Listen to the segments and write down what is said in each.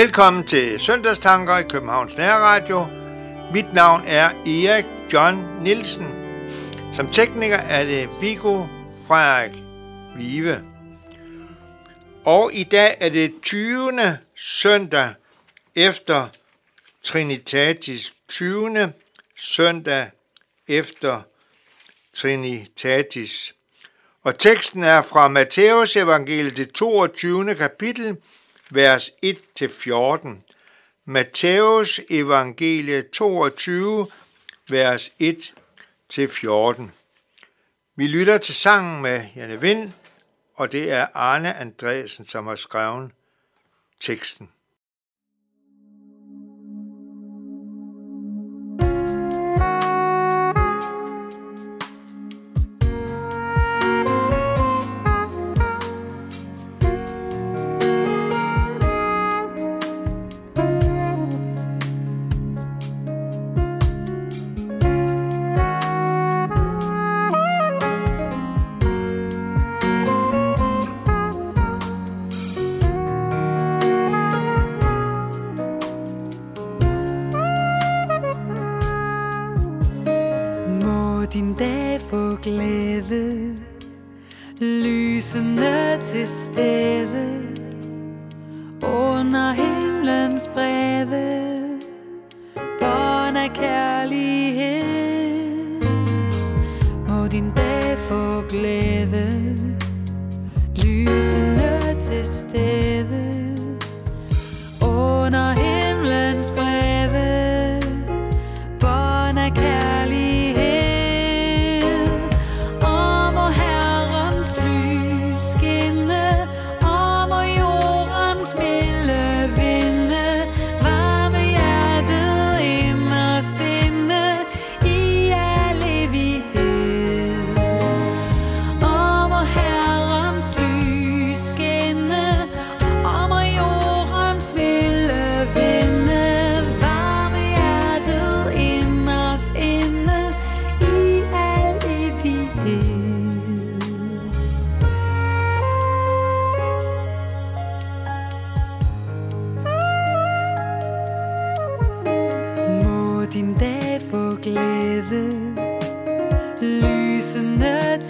Velkommen til Søndagstanker i Københavns Nærradio. Mit navn er Erik John Nielsen. Som tekniker er det Viggo Frederik Vive. Og i dag er det 20. søndag efter Trinitatis 20. søndag efter Trinitatis. Og teksten er fra Matteus evangeliet, det 22. kapitel, vers 1-14. Matthæus evangelie 22, vers 1-14. Vi lytter til sangen med Janne Vind, og det er Arne Andresen, som har skrevet teksten. Kærlighed. Må din dag få glæde. Lysende til stede.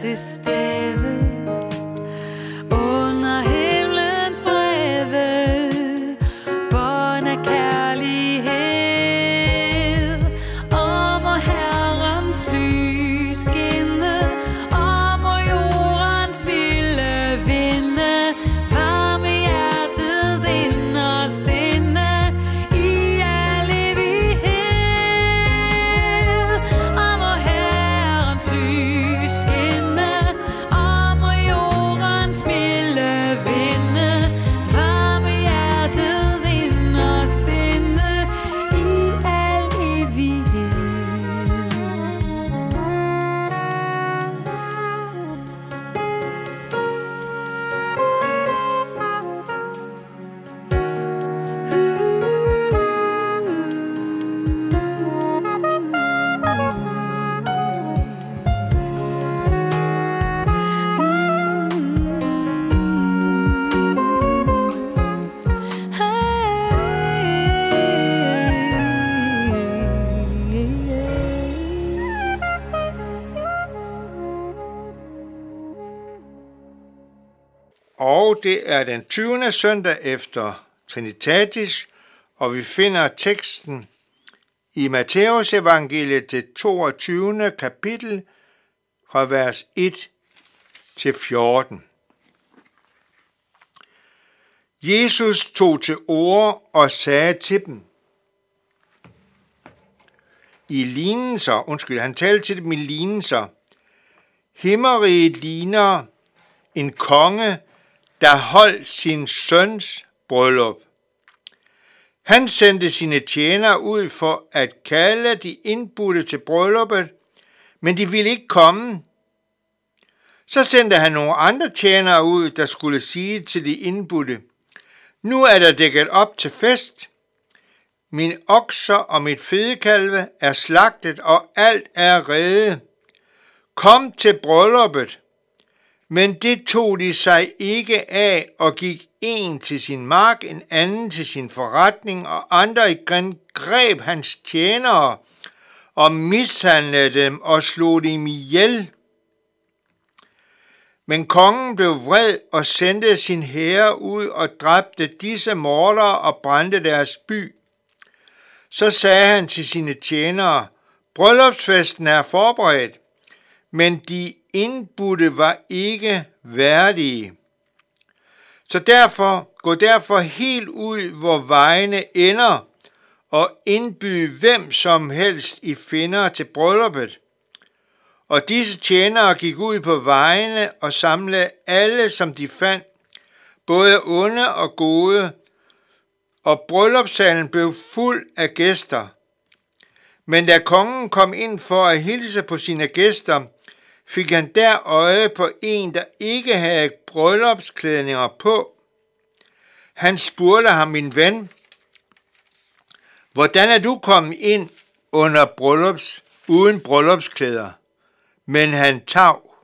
existence. Og det er den 20. søndag efter Trinitatis, og vi finder teksten i Matthæus evangeliet det 22. kapitel fra vers 1 til 14. Jesus tog til ord og sagde til dem, i lignelser, undskyld, han talte til dem i lignelser, himmeriget ligner en konge, der holdt sin søns bryllup. Han sendte sine tjenere ud for at kalde de indbudte til brylluppet, men de ville ikke komme. Så sendte han nogle andre tjenere ud, der skulle sige til de indbudte, nu er der dækket op til fest. Min okser og mit fedekalve er slagtet, og alt er rede. Kom til brylluppet. Men det tog de sig ikke af og gik en til sin mark, en anden til sin forretning, og andre igen greb hans tjenere og mishandlede dem og slog dem ihjel. Men kongen blev vred og sendte sin herre ud og dræbte disse mordere og brændte deres by. Så sagde han til sine tjenere, bryllupsfesten er forberedt, men de indbudte var ikke værdige. Så derfor, gå derfor helt ud, hvor vejene ender, og indbyde hvem som helst I finder til brylluppet. Og disse tjenere gik ud på vejene og samlede alle, som de fandt, både onde og gode, og bryllupssalen blev fuld af gæster. Men da kongen kom ind for at hilse på sine gæster, fik han der øje på en, der ikke havde bryllupsklædninger på. Han spurgte ham, min ven, hvordan er du kommet ind under bryllups, uden bryllupsklæder? Men han tav.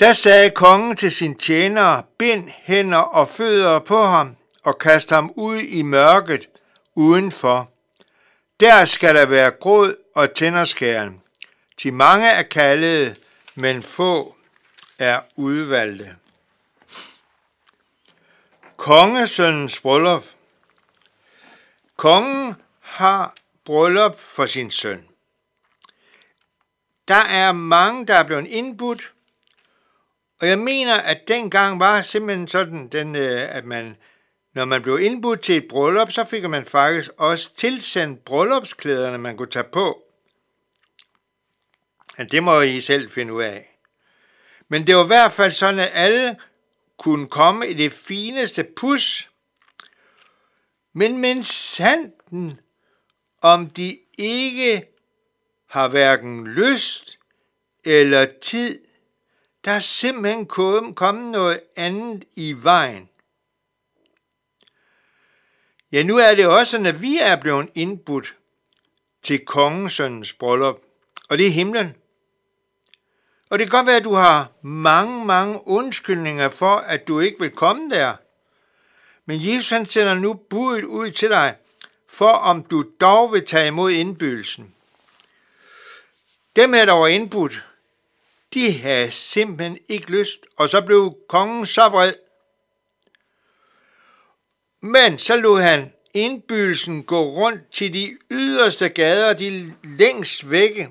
Da sagde kongen til sin tjenere, bind hænder og fødder på ham og kast ham ud i mørket udenfor. Der skal der være gråd og tænderskæren. De mange er kaldet, men få er udvalgte. Kongesøndens bryllup. Kongen har bryllup for sin søn. Der er mange, der er blevet indbudt, og jeg mener, at dengang var simpelthen sådan, den, øh, at man, når man blev indbudt til et bryllup, så fik man faktisk også tilsendt bryllupsklæderne, man kunne tage på. Men det må I selv finde ud af. Men det var i hvert fald sådan, at alle kunne komme i det fineste pus. Men men sanden, om de ikke har hverken lyst eller tid, der er simpelthen kommet noget andet i vejen. Ja, nu er det også, når vi er blevet indbudt til kongesøndens bryllup, og det er himlen. Og det kan godt være, at du har mange, mange undskyldninger for, at du ikke vil komme der. Men Jesus han sender nu budet ud til dig, for om du dog vil tage imod indbydelsen. Dem er der var indbudt, de havde simpelthen ikke lyst, og så blev kongen så vred. Men så lod han indbydelsen gå rundt til de yderste gader, de længst vække.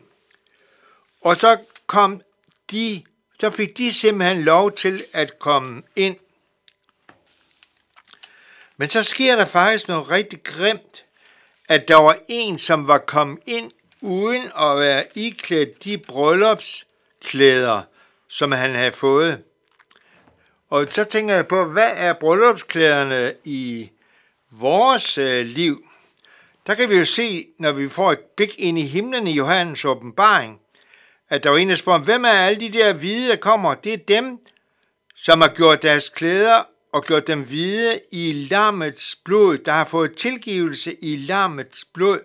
Og så kom de, så fik de simpelthen lov til at komme ind. Men så sker der faktisk noget rigtig grimt, at der var en, som var kommet ind uden at være iklædt de bryllupsklæder, som han havde fået. Og så tænker jeg på, hvad er bryllupsklæderne i vores øh, liv? Der kan vi jo se, når vi får et blik ind i himlen i Johannes åbenbaring, at der var en, der spurgte, hvem er alle de der hvide, der kommer? Det er dem, som har gjort deres klæder og gjort dem hvide i lammets blod, der har fået tilgivelse i lammets blod,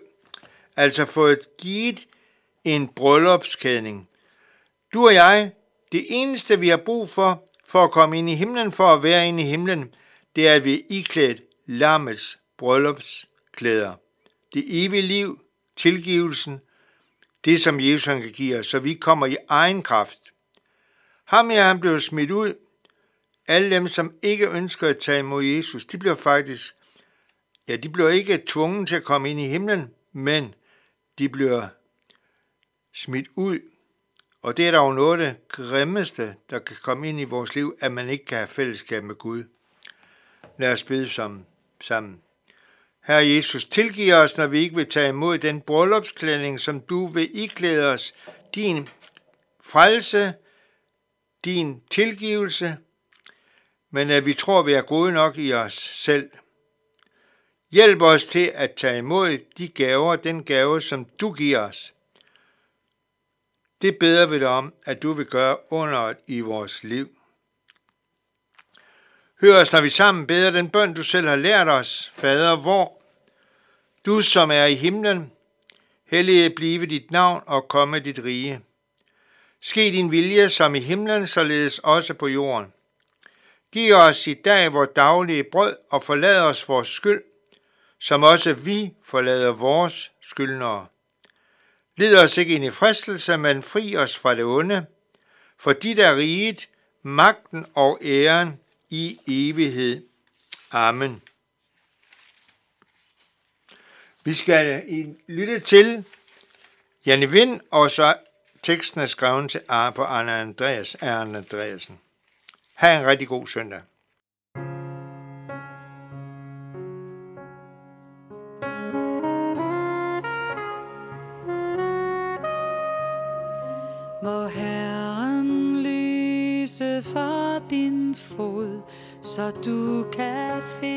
altså fået givet en bryllupskædning. Du og jeg, det eneste vi har brug for, for at komme ind i himlen, for at være inde i himlen, det er, at vi er iklædt lammets bryllupsklæder. Det evige liv, tilgivelsen, det som Jesus han kan give os, så vi kommer i egen kraft. Ham er han blevet smidt ud. Alle dem, som ikke ønsker at tage imod Jesus, de bliver faktisk, ja, de bliver ikke tvunget til at komme ind i himlen, men de bliver smidt ud. Og det er der jo noget af det grimmeste, der kan komme ind i vores liv, at man ikke kan have fællesskab med Gud. Lad os bede sammen. sammen. Herre Jesus, tilgiv os, når vi ikke vil tage imod den bryllupsklædning, som du vil iklæde os, din frelse, din tilgivelse, men at vi tror, vi er gode nok i os selv. Hjælp os til at tage imod de gaver, den gave, som du giver os. Det beder vi dig om, at du vil gøre under i vores liv. Hør os, når vi sammen beder den bøn, du selv har lært os. Fader, hvor du som er i himlen, hellige blive dit navn og komme dit rige. Ske din vilje som i himlen, således også på jorden. Giv os i dag vores daglige brød og forlad os vores skyld, som også vi forlader vores skyldnere. Led os ikke ind i fristelse, men fri os fra det onde, for dit er riget, magten og æren i evighed. Amen. Vi skal lytte til Janne Vind, og så teksten er skrevet til på Anna Andreas, Arne Andreasen. Ha' en rigtig god søndag. Må Herren lyse for din fod, så du kan finde